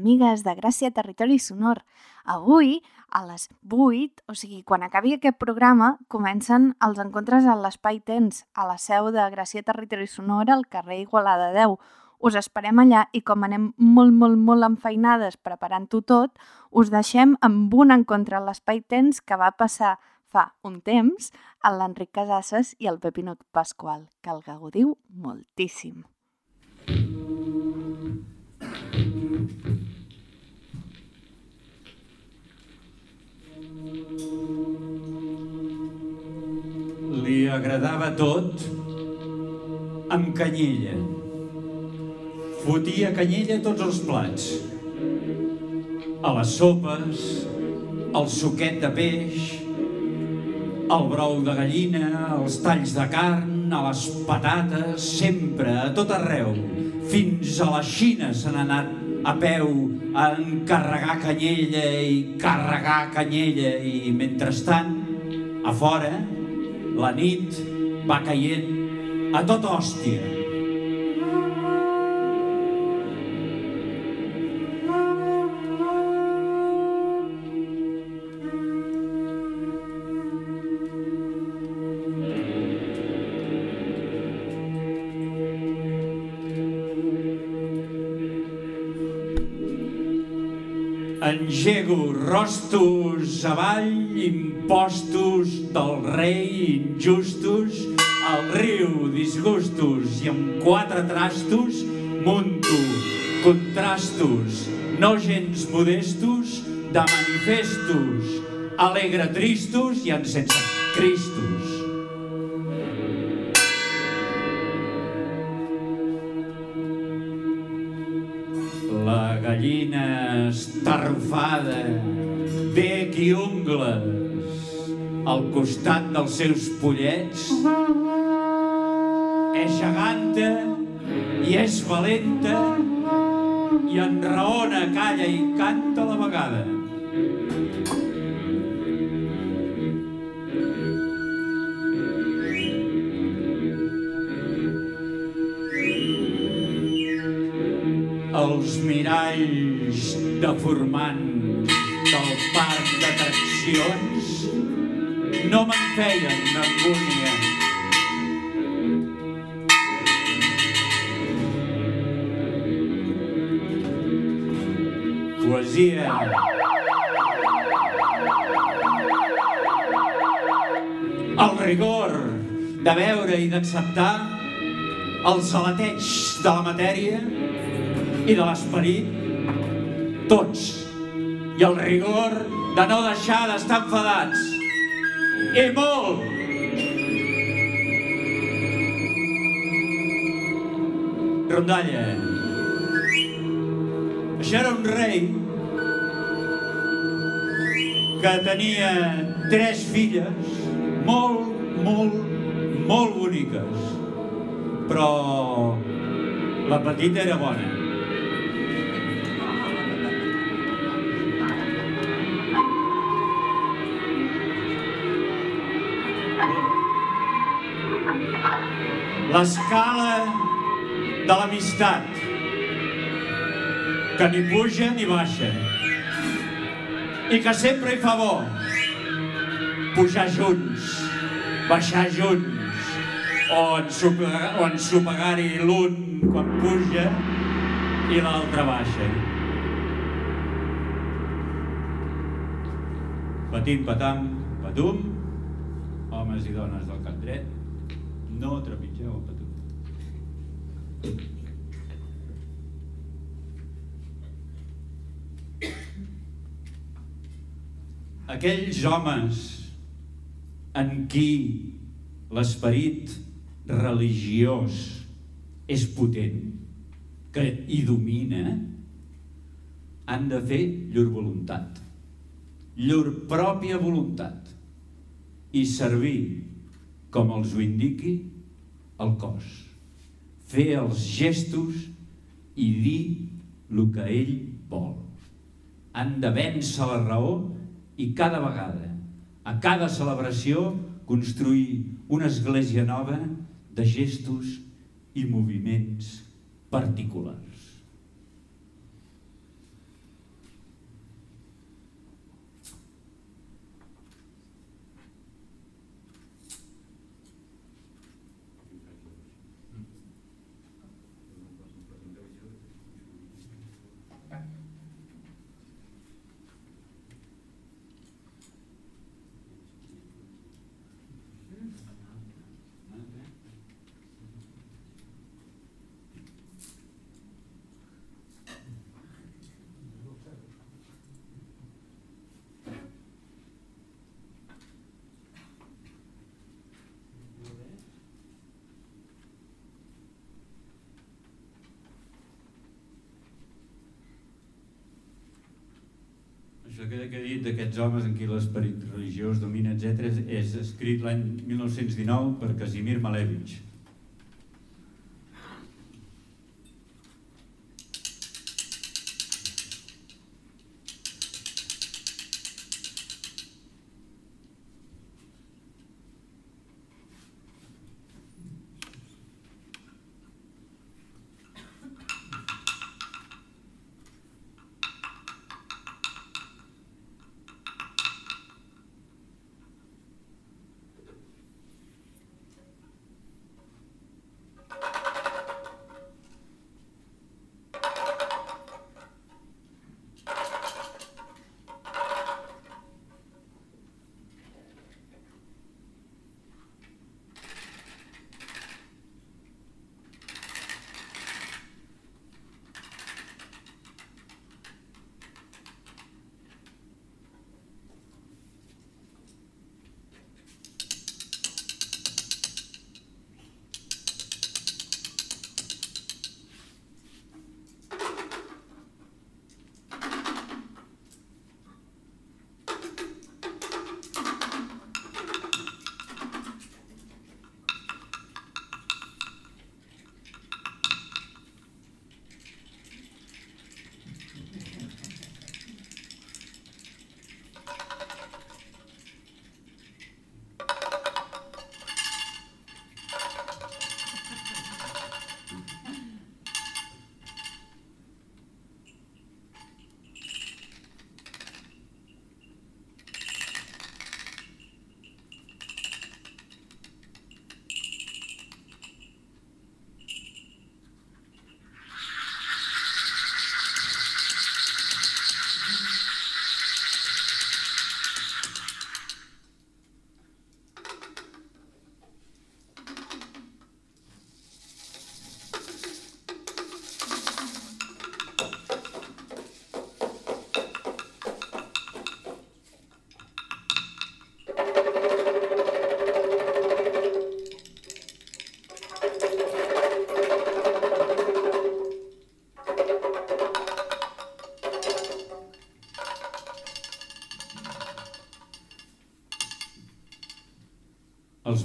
Amigues de Gràcia Territori Sonor. Avui, a les 8, o sigui, quan acabi aquest programa, comencen els encontres a l'Espai Tens, a la seu de Gràcia Territori Sonor, al carrer Igualada 10. Us esperem allà i com anem molt, molt, molt enfeinades preparant-ho tot, us deixem amb un encontre a l'Espai Tens que va passar fa un temps a l'Enric Casasses i el Pepinot Pasqual, que el gaudiu moltíssim. Li agradava tot amb canyella. Fotia canyella a tots els plats. A les sopes, al suquet de peix, al brou de gallina, als talls de carn, a les patates, sempre, a tot arreu. Fins a la Xina se n'ha anat a peu a encarregar canyella i carregar canyella i mentrestant, a fora, la nit va caient a tot hòstia. Engego rostos avall, impostos del rei injustos, al riu disgustos i amb quatre trastos munto contrastos no gens modestos de manifestos alegre tristos i en sense cristos. La gallina estarrufada, al costat dels seus pollets, és geganta i és valenta i enraona, calla i canta a la vegada. Els miralls deformants del parc d'atraccions no me'n feien angúnia. Poesia. El rigor de veure i d'acceptar els alateigs de la matèria i de l'esperit, tots. I el rigor de no deixar d'estar enfadats. I molt! Rondalla. Això era un rei que tenia tres filles molt, molt, molt boniques. Però la petita era bona. L'escala de l'amistat, que ni puja ni baixa, i que sempre hi fa bo pujar junts, baixar junts, o ensopegar- o ensopegar-hi l'un quan puja i l'altre baixa. Patim, patam, patum, homes i dones del cap dret, no trepitgeu el. Aquells homes en qui l'esperit religiós és potent, que hi domina, han de fer llur voluntat, llur pròpia voluntat, i servir, com els ho indiqui, el cos. Fer els gestos i dir el que ell vol. Han de vèncer la raó i cada vegada, a cada celebració, construir una església nova de gestos i moviments particulars. Això dit d'aquests homes en qui l'esperit religiós domina, etc., és escrit l'any 1919 per Casimir Malevich.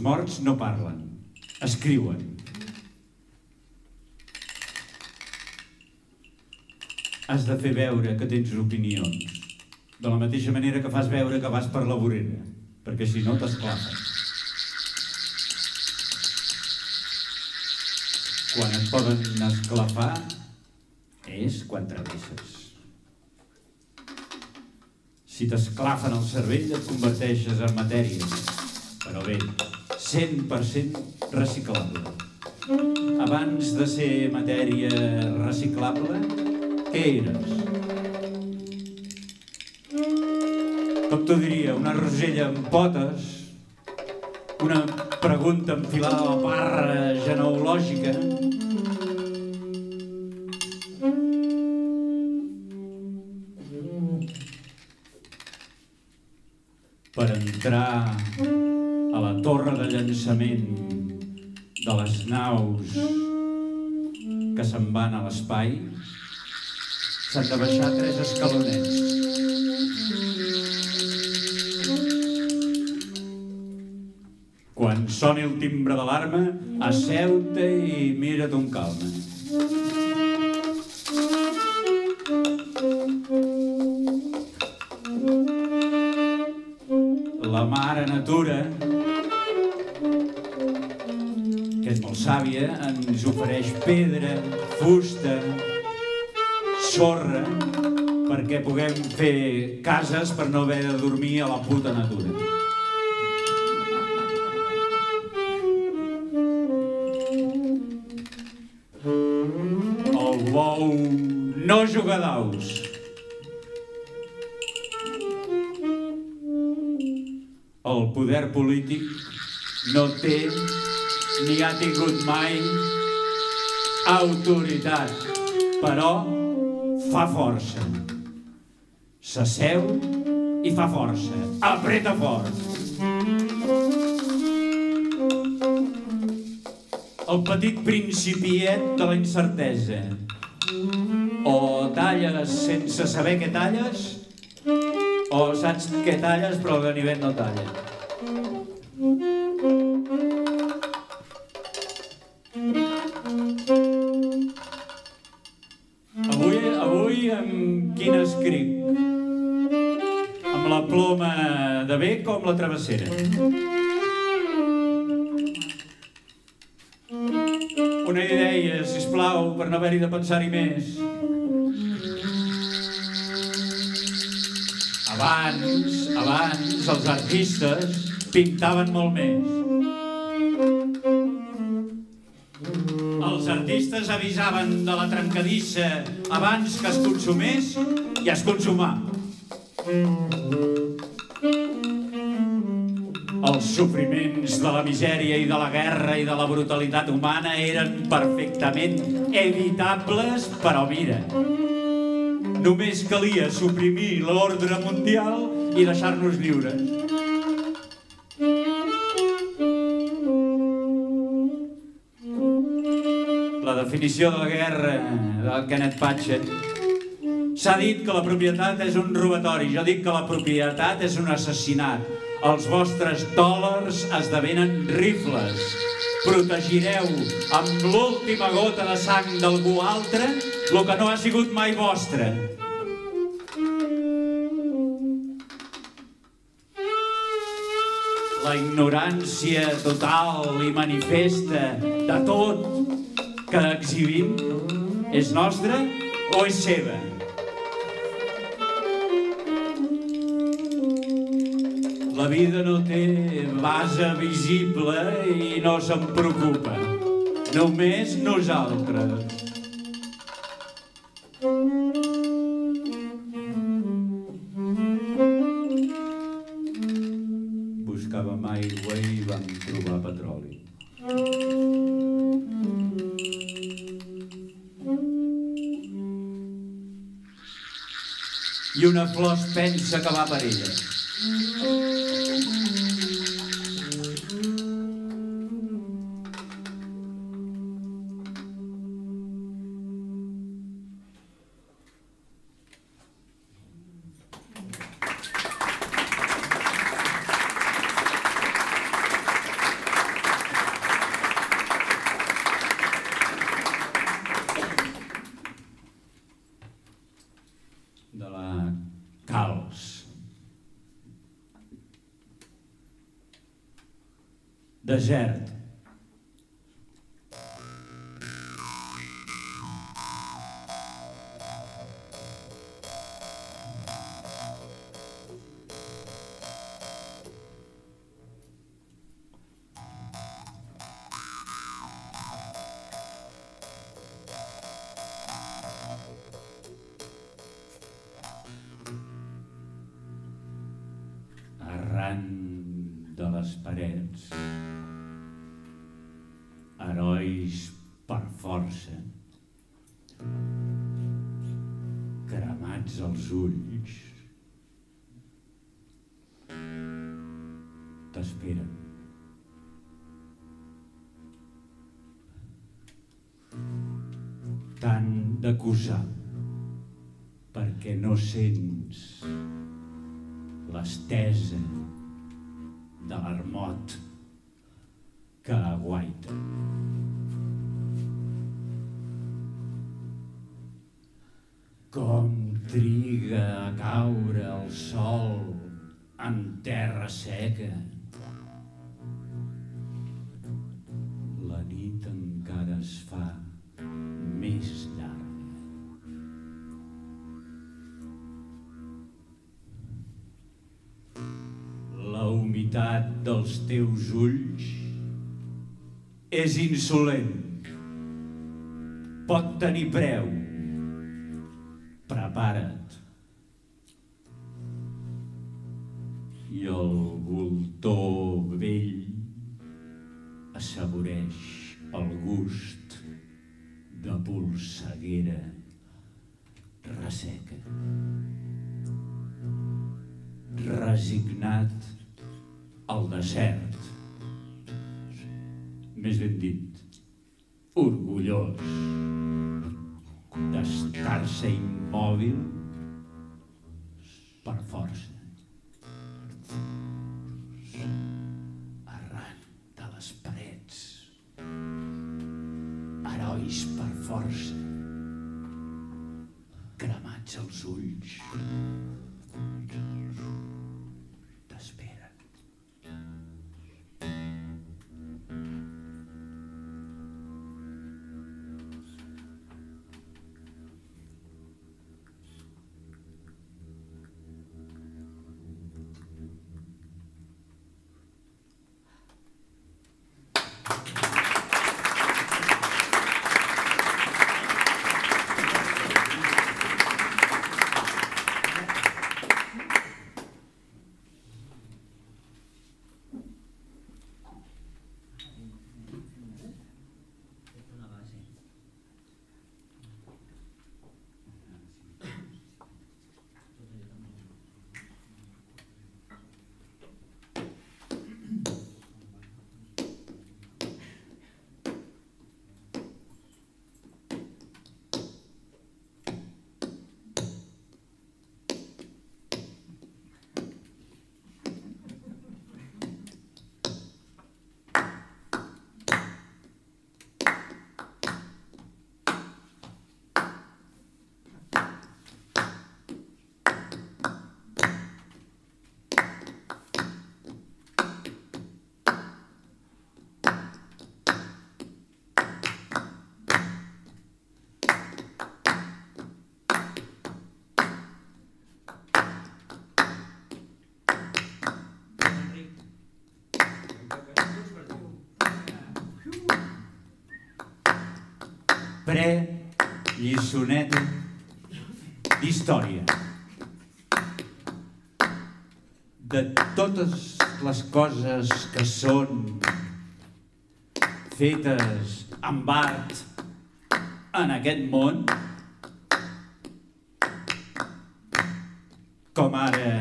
Morts no parlen, escriuen. Has de fer veure que tens opinions, de la mateixa manera que fas veure que vas per la vorera, perquè si no t'esclafen. Quan et poden esclafar és quan travesses. Si t'esclafen el cervell et converteixes en matèria, però bé, 100% reciclable. Abans de ser matèria reciclable, què eres? Com t'ho diria, una rosella amb potes, una pregunta enfilada a la parra genealògica, l'espai, s'han de baixar tres escalonets. Quan soni el timbre d'alarma, asseu-te i mira't un calma. La mare natura, que és molt sàvia, ens ofereix pedra, fusta, sorra, perquè puguem fer cases per no haver de dormir a la puta natura. El bou no juga daus. El poder polític no té ni ha tingut mai autoritat, però fa força. S'asseu i fa força. Apreta fort. El petit principiet de la incertesa. O talles sense saber què talles, o saps què talles però el ganivet no talla. Travessera? Una idea, sisplau, per no haver-hi de pensar-hi més. Abans, abans, els artistes pintaven molt més. Els artistes avisaven de la trencadissa abans que es consumés i es consumà. Misèria i de la guerra i de la brutalitat humana eren perfectament evitables, però mira, només calia suprimir l'ordre mundial i deixar-nos lliures. La definició de la guerra del Kenneth Patchett S'ha dit que la propietat és un robatori, jo dic que la propietat és un assassinat. Els vostres dòlars esdevenen rifles. Protegireu amb l'última gota de sang d'algú altre el que no ha sigut mai vostre. La ignorància total i manifesta de tot que exhibim és nostra o és seva? La vida no té base visible i no se'n preocupa. Només nosaltres. Buscàvem aigua i vam trobar petroli. I una flor es pensa que va per ella. Desert. Sents l'estesa de l'armot que aguaita. Com triga a caure el sol en terra seca. És insolent. Pot tenir preu. Prepara't. I el voltor vell assaboreix el gust de polseguera resseca. Resignat al desert. Més ben dit, orgullós d'estar-se immòbil per força. Pre-lliçoneta d'història. De totes les coses que són fetes amb art en aquest món, com ara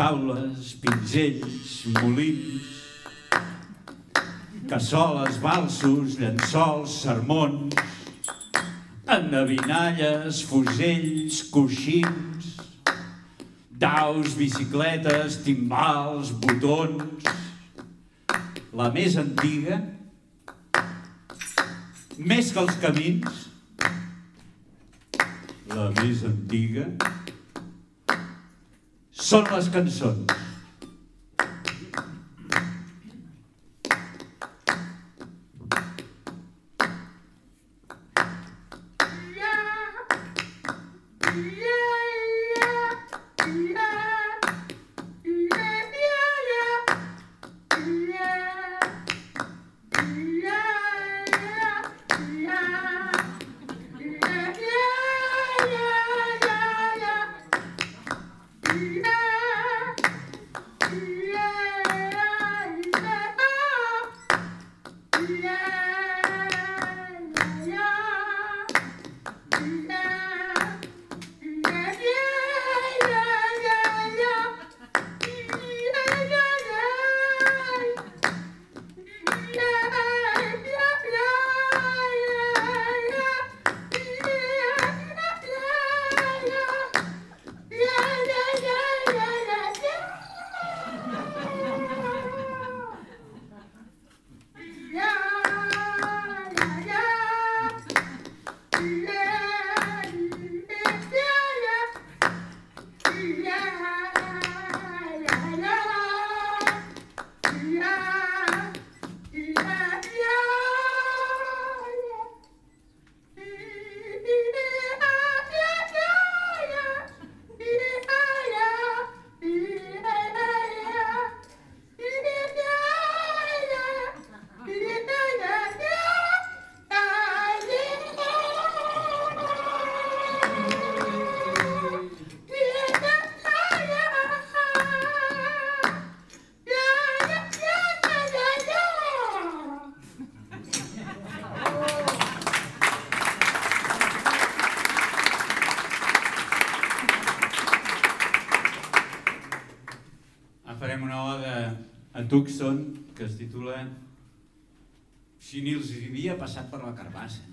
taules, pinzells, molins, cassoles, balsos, llençols, sermons, endevinalles, fusells, coixins, daus, bicicletes, timbals, botons. La més antiga, més que els camins, la més antiga, són les cançons. Tucson que es titula Si ni els havia passat per la carbassa.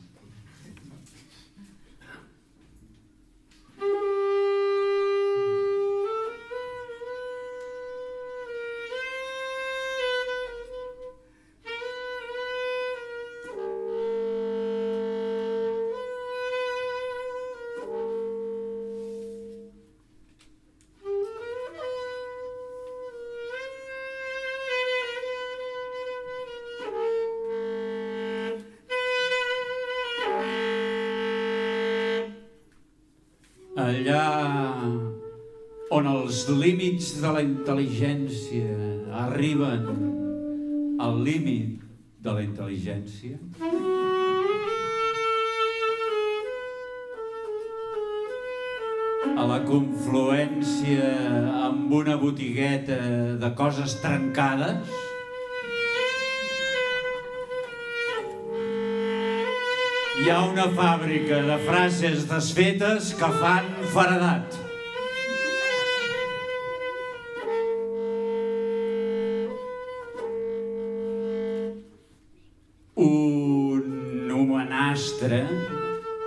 Allà on els límits de la intel·ligència arriben al límit de la intel·ligència, a la confluència amb una botigueta de coses trencades, hi ha una fàbrica de frases desfetes que fan faradat. Un homenastre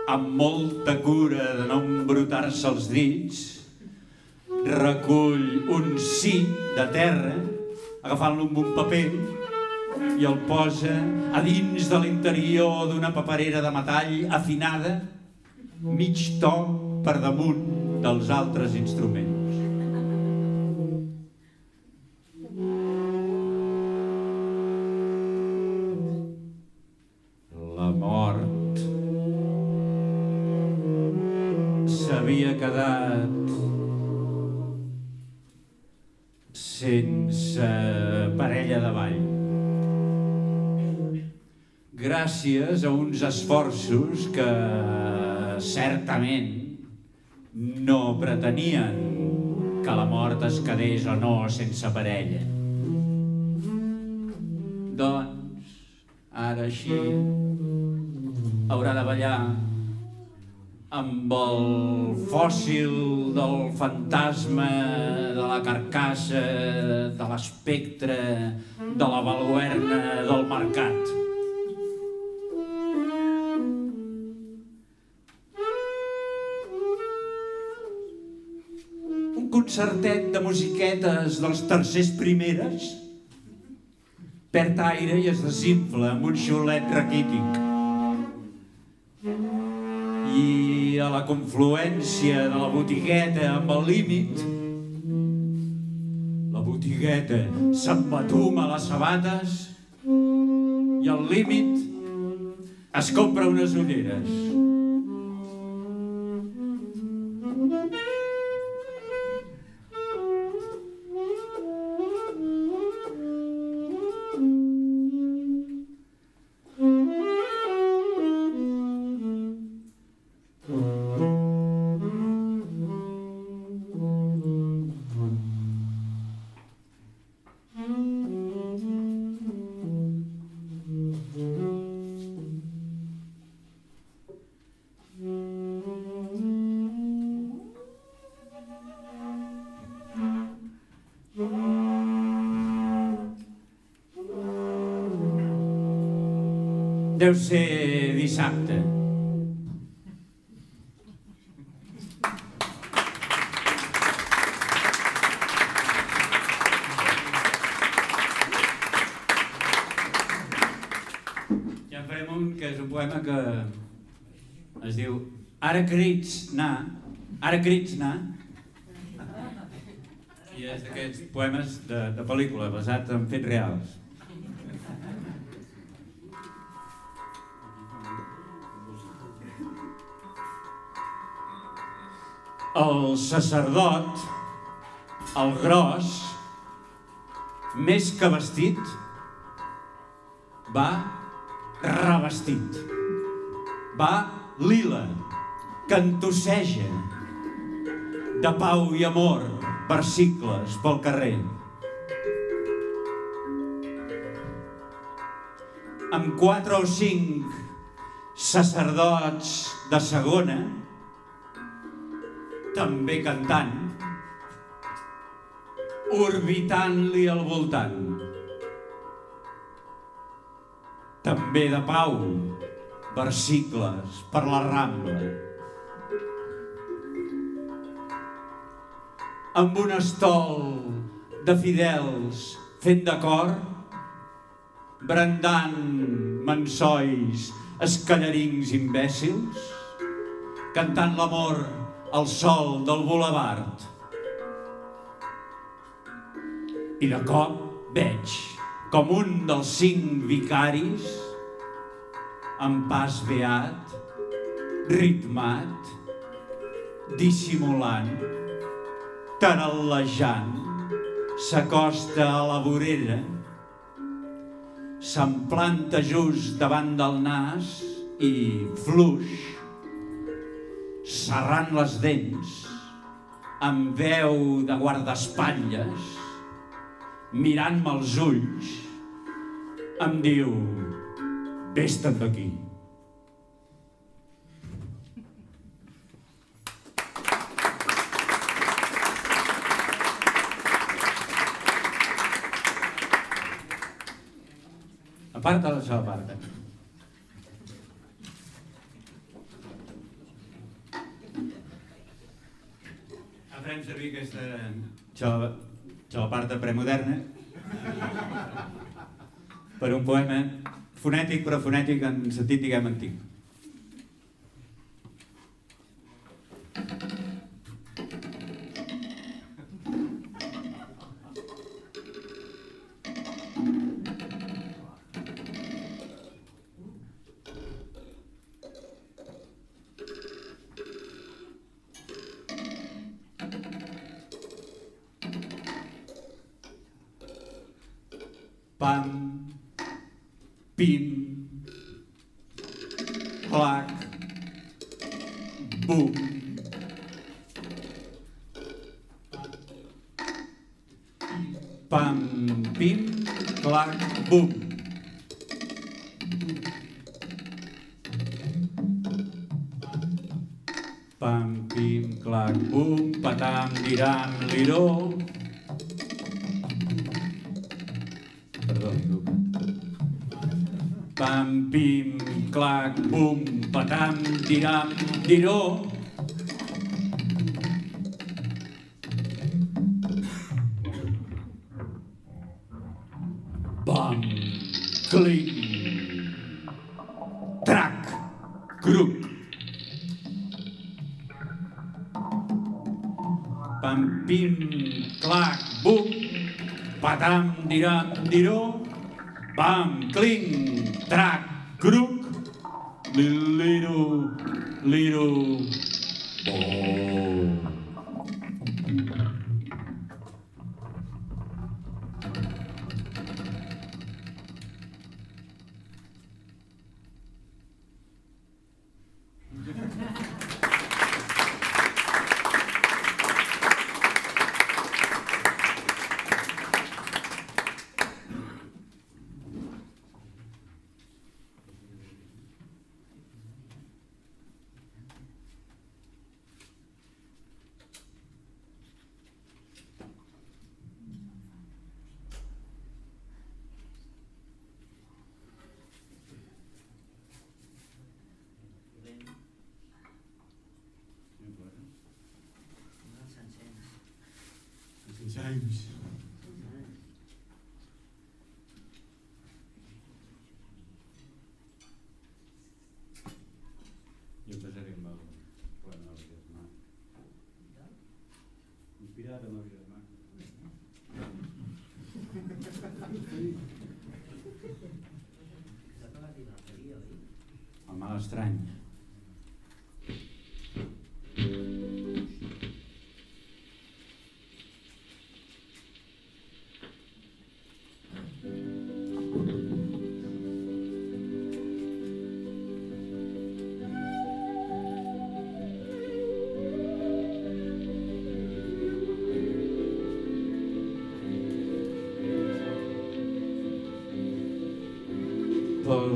amb molta cura de no embrutar-se els dits recull un sí de terra agafant-lo amb un paper i el posa a dins de l'interior d'una paperera de metall afinada, mig to per damunt dels altres instruments. La mort s'havia quedat sense parella de ball gràcies a uns esforços que certament no pretenien que la mort es quedés o no sense parella. Doncs, ara així, haurà de ballar amb el fòssil del fantasma, de la carcassa, de l'espectre, de la baluerna del mercat. Concertet de musiquetes dels tercers primeres perd aire i es desinfla amb un xiulet raquític. I a la confluència de la botigueta amb el límit, la botigueta s'embatuma les sabates i al límit es compra unes ulleres. Deu ser dissabte. Ja farem un que és un poema que es diu Ara crits, na, ara crits, na. I és d'aquests poemes de, de pel·lícula, basat en fets reals. El sacerdot, el gros, més que vestit, va revestit. Va lila, cantosseja, de pau i amor, versicles pel carrer. Amb quatre o cinc sacerdots de segona, també cantant, orbitant-li al voltant. També de pau, versicles per la Rambla. Amb un estol de fidels fent de cor, brandant mansois escallarings imbècils, cantant l'amor al sol del bulevard. I de cop veig com un dels cinc vicaris, amb pas beat, ritmat, dissimulant, tarallejant, s'acosta a la vorera, s'emplanta just davant del nas i fluix, serrant les dents, amb veu de guardaespatlles, mirant-me els ulls, em diu, vés-te'n d'aquí. Aparta la seva part. Farem servir aquesta xalaparta premoderna per un poema fonètic però fonètic en sentit diguem antic. bandido, bam, cling, track, crook, little, little, ball.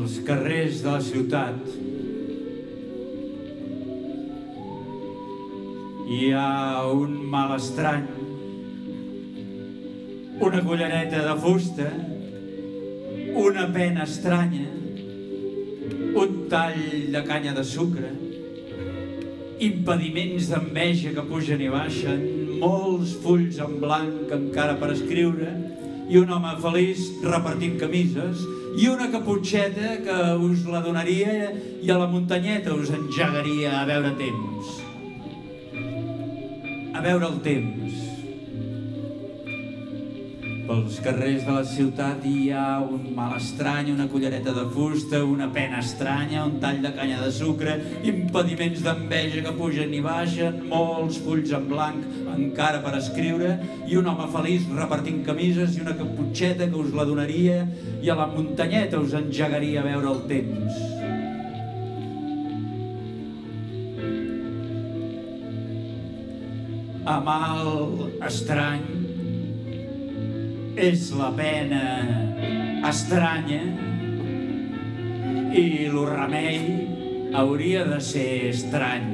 Pels carrers de la ciutat. Hi ha un mal estrany una cullereta de fusta, una pena estranya, un tall de canya de sucre, impediments d'enveja que pugen i baixen, molts fulls en blanc encara per escriure, i un home feliç repartint camises, i una caputxeta que us la donaria i a la muntanyeta us engegaria a veure temps. A veure el temps. Pels carrers de la ciutat hi ha un mal estrany, una cullereta de fusta, una pena estranya, un tall de canya de sucre, impediments d'enveja que pugen i baixen, molts fulls en blanc encara per escriure, i un home feliç repartint camises i una caputxeta que us la donaria i a la muntanyeta us engegaria a veure el temps. A mal estrany és la pena estranya i el remei hauria de ser estrany.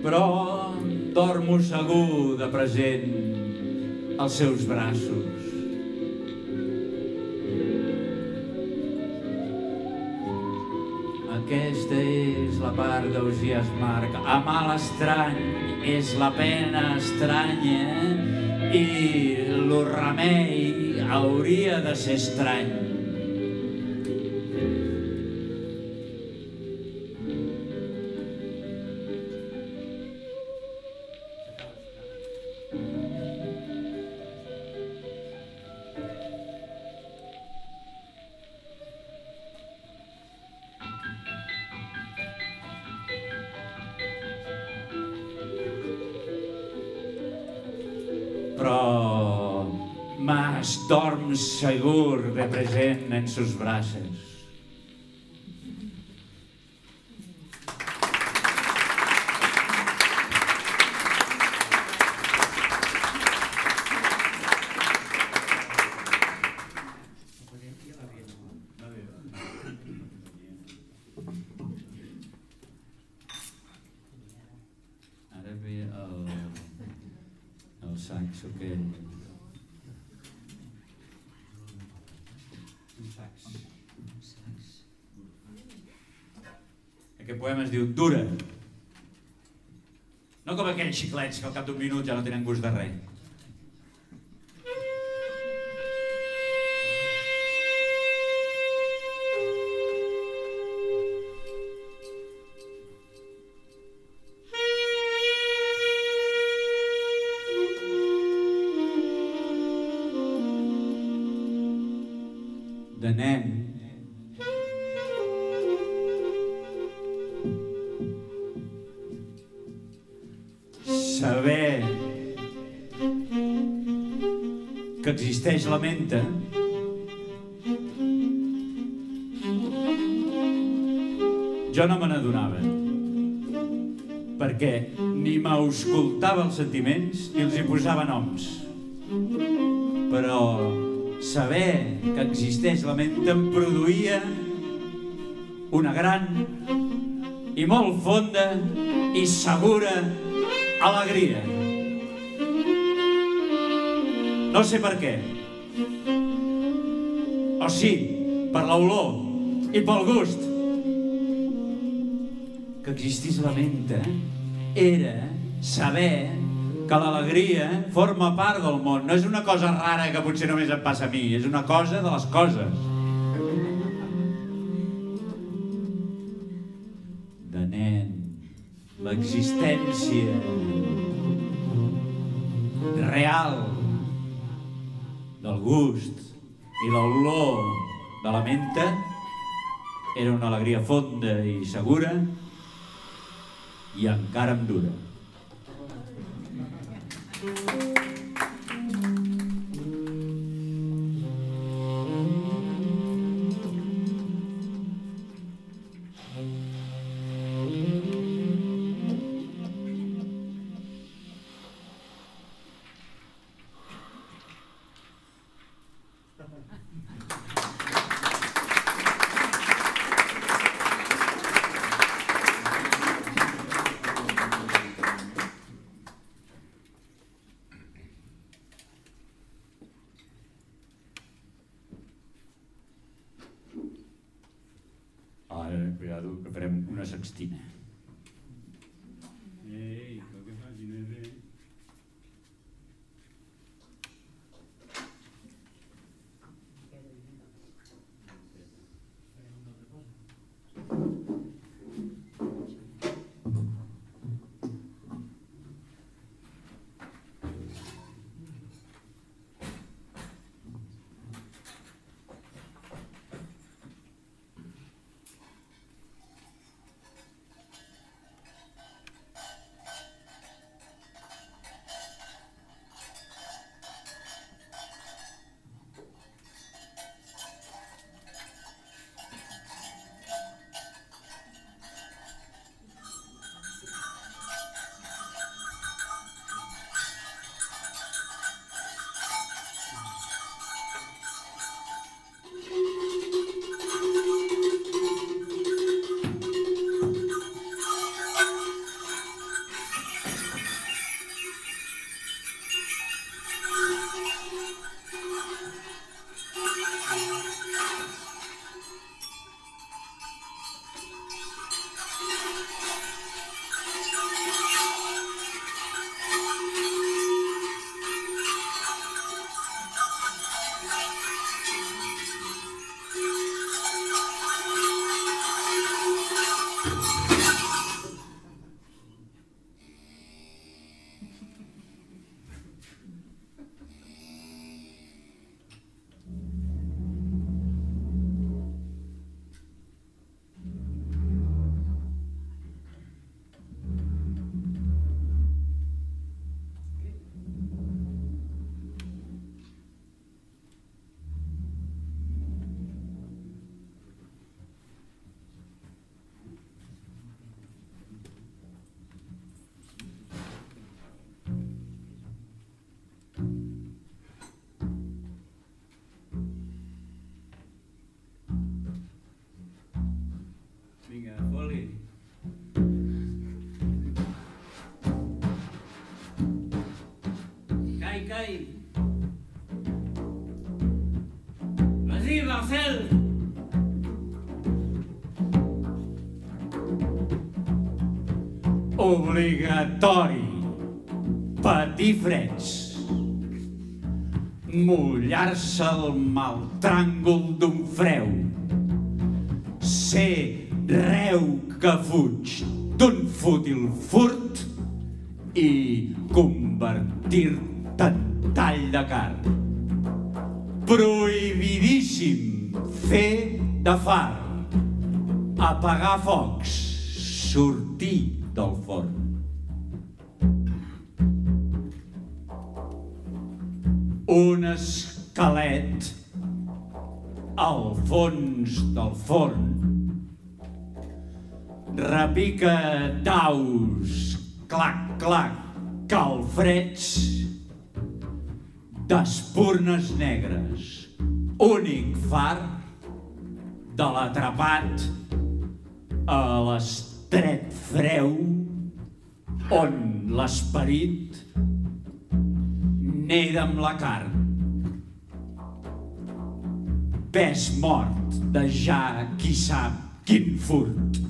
Però dormo segur de present als seus braços. Aquesta és la part d'Ausias Marc. Amar l'estrany és la pena estranya i el remei hauria de ser estrany. Dorm segur de present en sus braços. Ara ve el, el saxo aquell. Un sax. Aquest poema es diu Dura. No com xiclets que al cap d'un minut ja no tenen gust de res. Sentiments ni els hi posava noms però saber que existeix la menta em produïa una gran i molt fonda i segura alegria. No sé per què. O sí, per l'olor i pel gust. Que existís la menta era saber que l'alegria forma part del món. No és una cosa rara que potser només em passa a mi, és una cosa de les coses. De nen, l'existència real del gust i l'olor de la menta era una alegria fonda i segura i encara em dura. Thank you. Cai. Vas-y, Marcel. Obligatori. Patir freds. Mullar-se el mal tràngol d'un freu ser reu que fuig d'un fútil furt i convertir-te carn. Prohibidíssim fer de far, apagar focs, sortir del forn. Un esquelet al fons del forn repica daus, clac, clac, calfreds d'espurnes negres, únic far de l'atrapat a l'estret freu on l'esperit neda amb la carn pes mort de ja qui sap quin furt.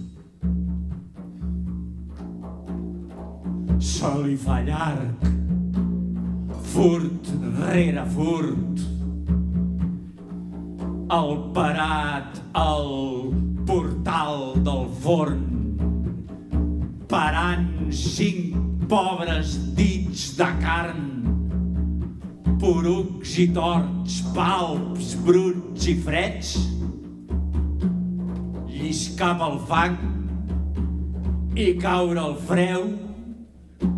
Se li fa llarg, furt rere furt, el parat al portal del forn, parant cinc pobres dits de carn. Porucs i torts, palps bruts i freds, lliscar pel fang i caure al freu,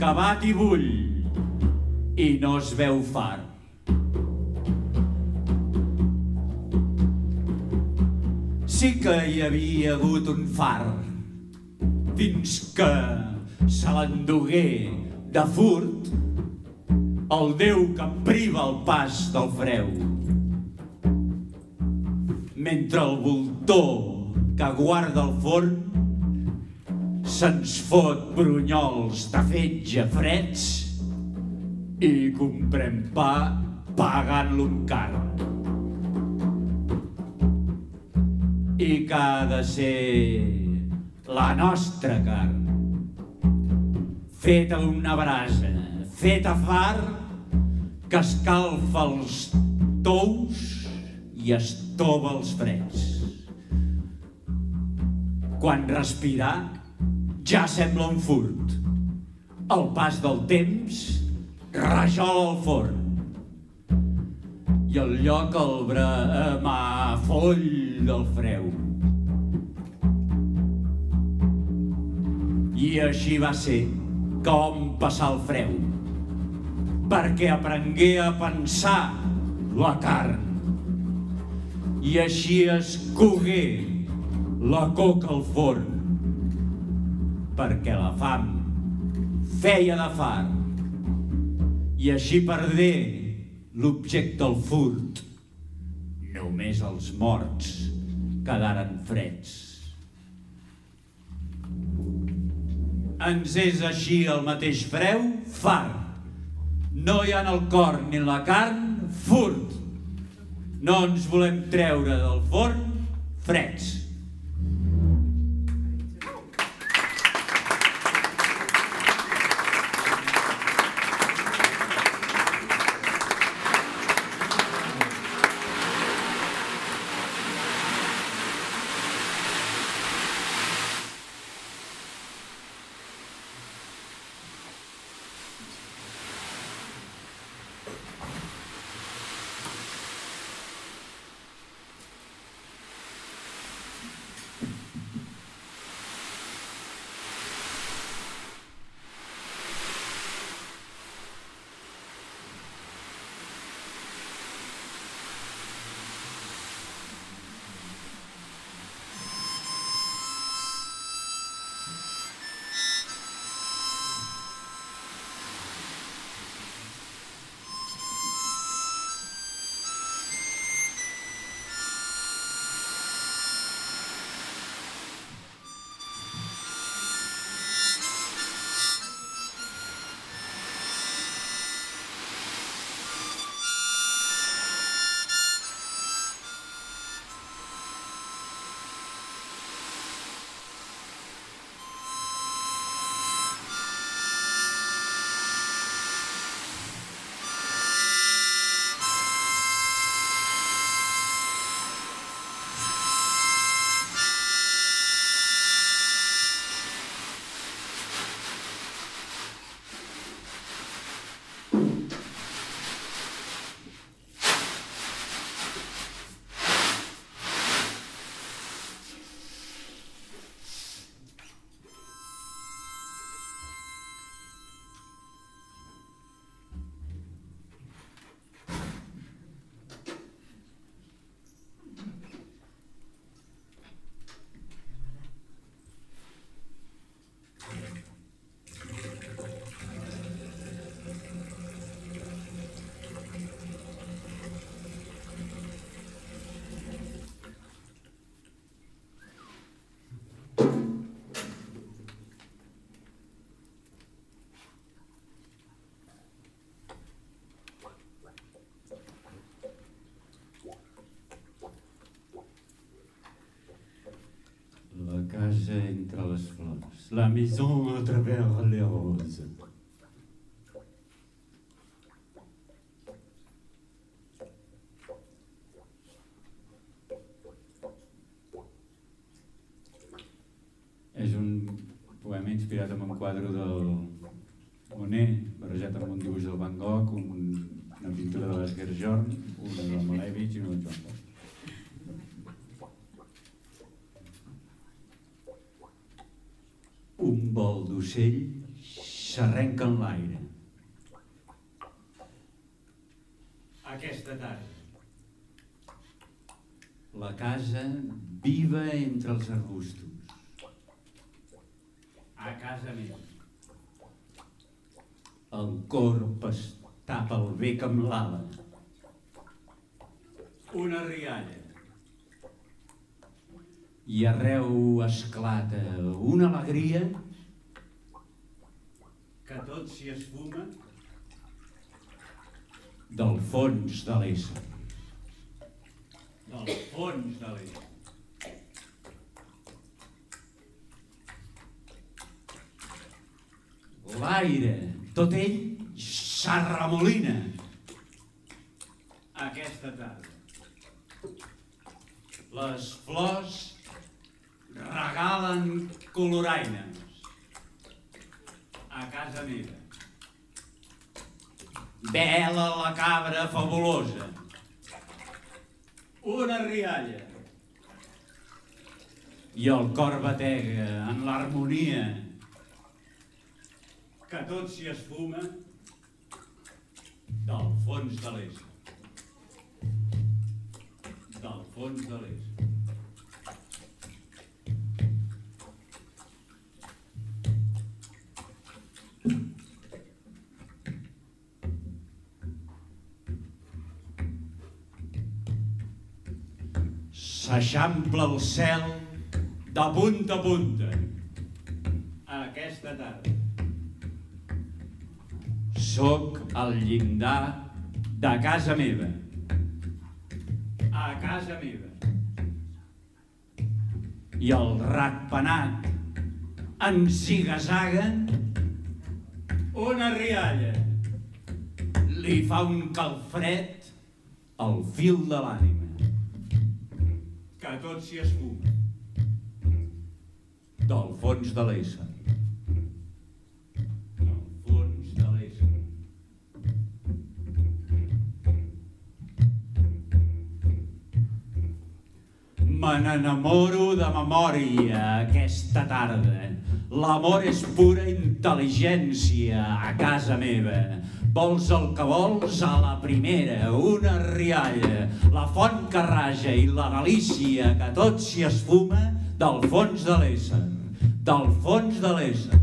bat i bull i no es veu far. Sí que hi havia hagut un far, fins que se l'endugué de furt el Déu que priva el pas del freu. Mentre el voltor que guarda el forn se'ns fot brunyols de fetge freds i comprem pa pagant-lo amb carn. I que ha de ser la nostra carn. Feta una brasa, feta far, que escalfa els tous i estova els freds. Quan respirar ja sembla un furt. El pas del temps rajola el forn i el lloc el brama foll del freu. I així va ser com passar el freu, perquè aprengué a pensar la carn. I així es cogué la coca al forn, perquè la fam feia de far. I així perdé l'objecte del furt. Només els morts quedaren freds. Ens és així el mateix freu, far. No hi ha en el cor ni en la carn, furt. No ens volem treure del forn freds. Entre les la maison à travers les roses. Vol d'ocell s'arrenca en l'aire. Aquesta tarda. La casa viva entre els arbustos. A casa meva. El corp es tapa el bec amb l'ala. Una rialla. I arreu esclata una alegria que tot s'hi esfuma del fons de l'ésser. Del fons de l'ésser. L'aire, tot ell s'arremolina aquesta tarda. Les flors regalen coloraines a casa meva. Vela la cabra fabulosa. Una rialla. I el cor batega en l'harmonia que tot s'hi esfuma del fons de l'est. Del fons de l'est. S'eixampla el cel de punta a punta aquesta tarda. Soc al llindar de casa meva. A casa meva. I el ratpenat en zigazaga una rialla. Li fa un calfred al fil de l'ànima que tot s'hi esfuma del fons de l'ésser. Del fons de l'ésser. Me n'enamoro de memòria aquesta tarda. L'amor és pura intel·ligència a casa meva. Vols el que vols a la primera, una rialla, la font que raja i la delícia que tot s'hi esfuma del fons de l'ésser, del fons de l'ésser,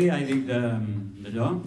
de petroli, ai, dic, de- d'allò? Croàcia.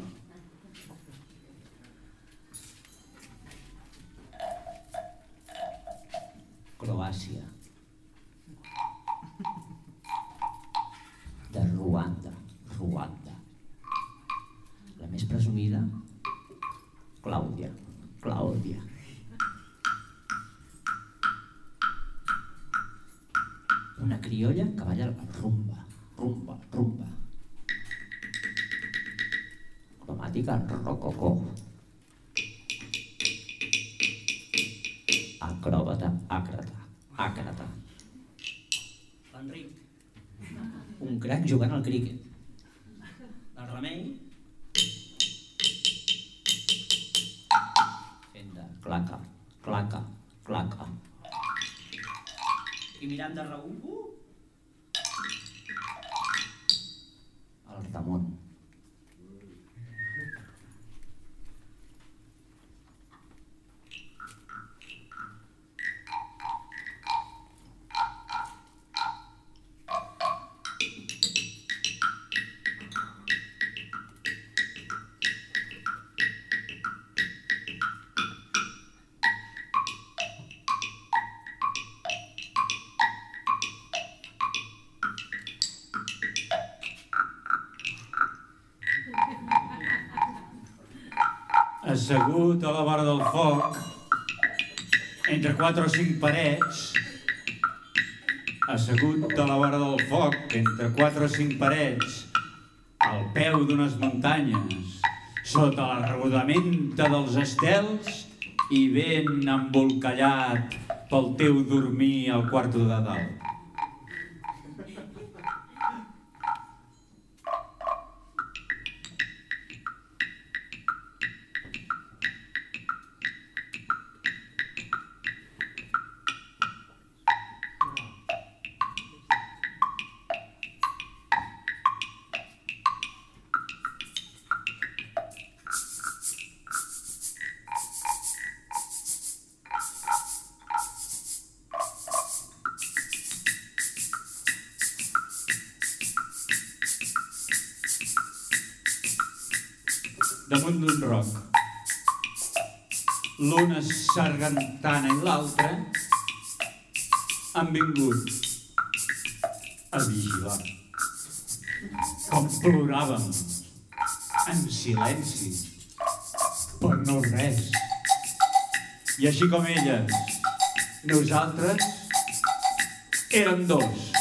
Crac jugant al críquet. El Remei. Fent de claca, claca, claca. I mirant de reumbo... foc, entre quatre o cinc parets, assegut a la vora del foc, entre quatre o cinc parets, al peu d'unes muntanyes, sota la rodamenta dels estels i ben embolcallat pel teu dormir al quarto de dalt. Damunt d'un roc. L'una sargantana i l'altra han vingut a vigilar. Com ploràvem, en silenci, per no res. I així com elles, nosaltres érem dos.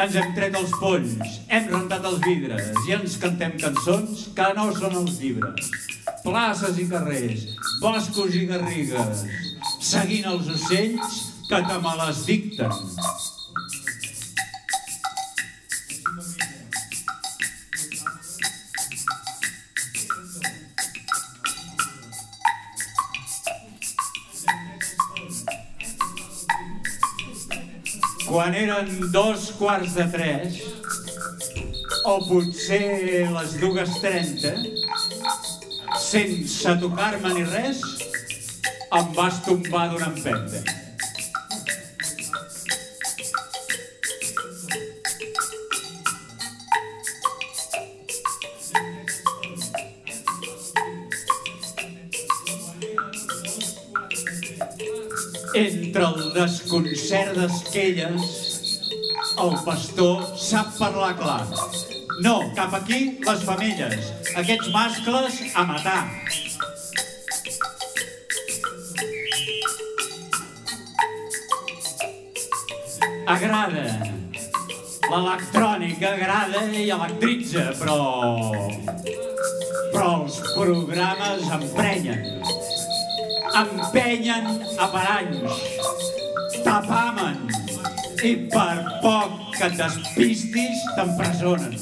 Ens hem tret els polls, hem rentat els vidres i ens cantem cançons que no són els llibres. Places i carrers, boscos i garrigues, seguint els ocells que te me les dicten. Quan eren dos quarts de tres, o potser les dues trenta, sense tocar-me ni res, em vas tombar d'una empenta. Desconcert d'esquelles, el pastor sap parlar clar. No, cap aquí les femelles, aquests mascles a matar. Agrada. L'electrònica agrada i electritza, però... Però els programes emprenyen empenyen a paranys, tapamen i per poc que et despistis t'empresonen.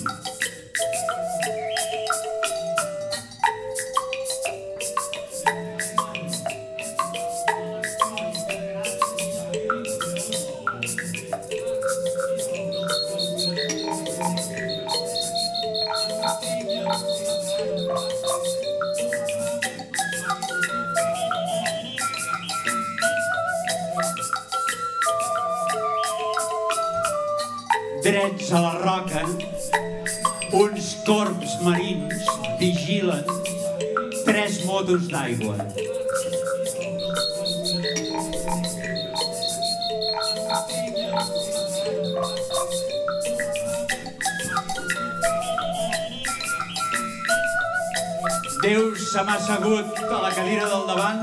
Motos d'aigua. Déu se m'ha assegut a la cadira del davant,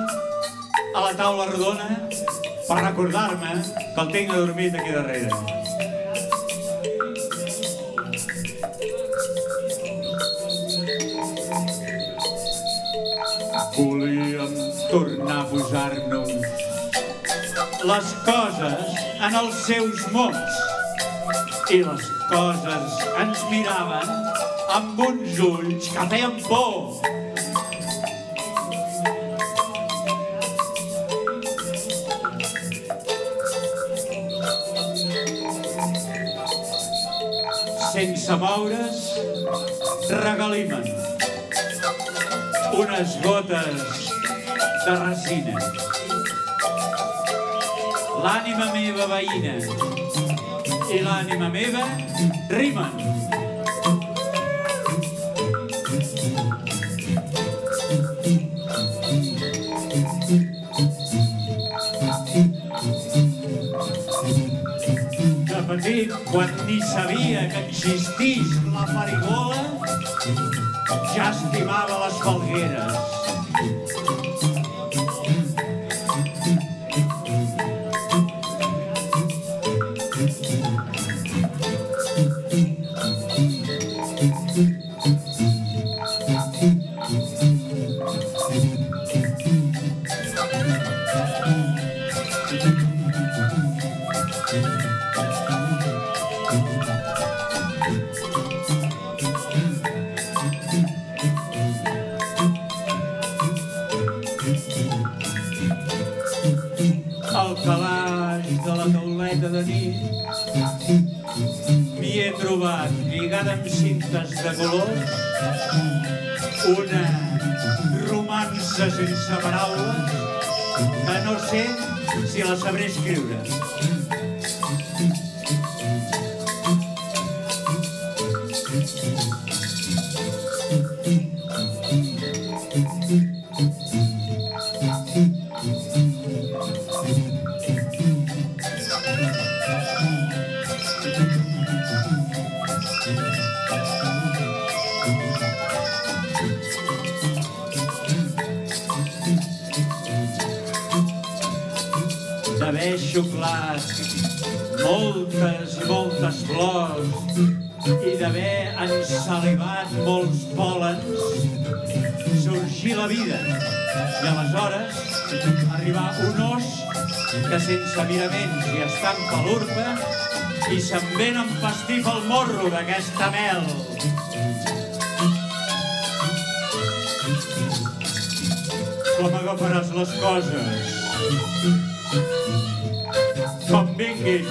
a la taula rodona, per recordar-me que el tinc adormit aquí darrere. Les coses en els seus mots i les coses ens miraven amb uns ulls que feien por. Sense moure's, regalimen unes gotes de resina. L'ànima meva veïna i l'ànima meva rimen. De petit, quan ni sabia que existís la farigola, ja estimava les falgueres. Miraments i estampa l'urpa i se'n ven empastifa el morro d'aquesta mel. Com agafaràs les coses? Com vinguin.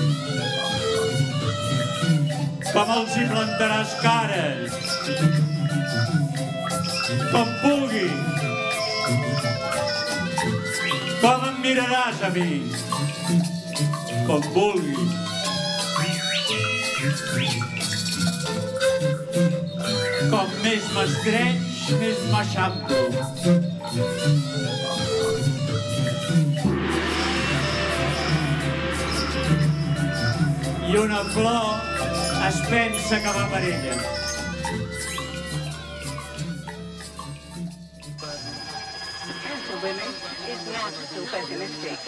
Com els hi plantaràs cares. Com vulgui. Com em miraràs a mi. Com vulgui. Com més m'estrenys, més m'eixamplo. i una flor es pensa que va per ella. women is not so pessimistic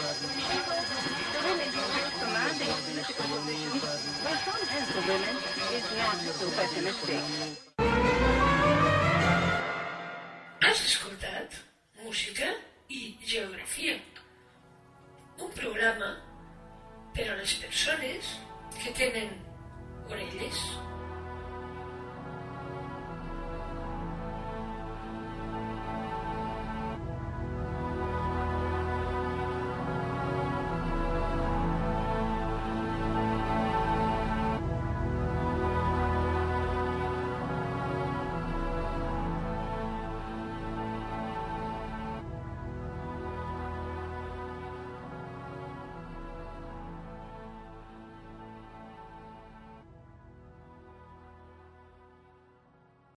nothing political will be used. Well, some hands of women is not so pessimistic. Has escoltat música i geografia. Un programa per a les persones que tenen orelles.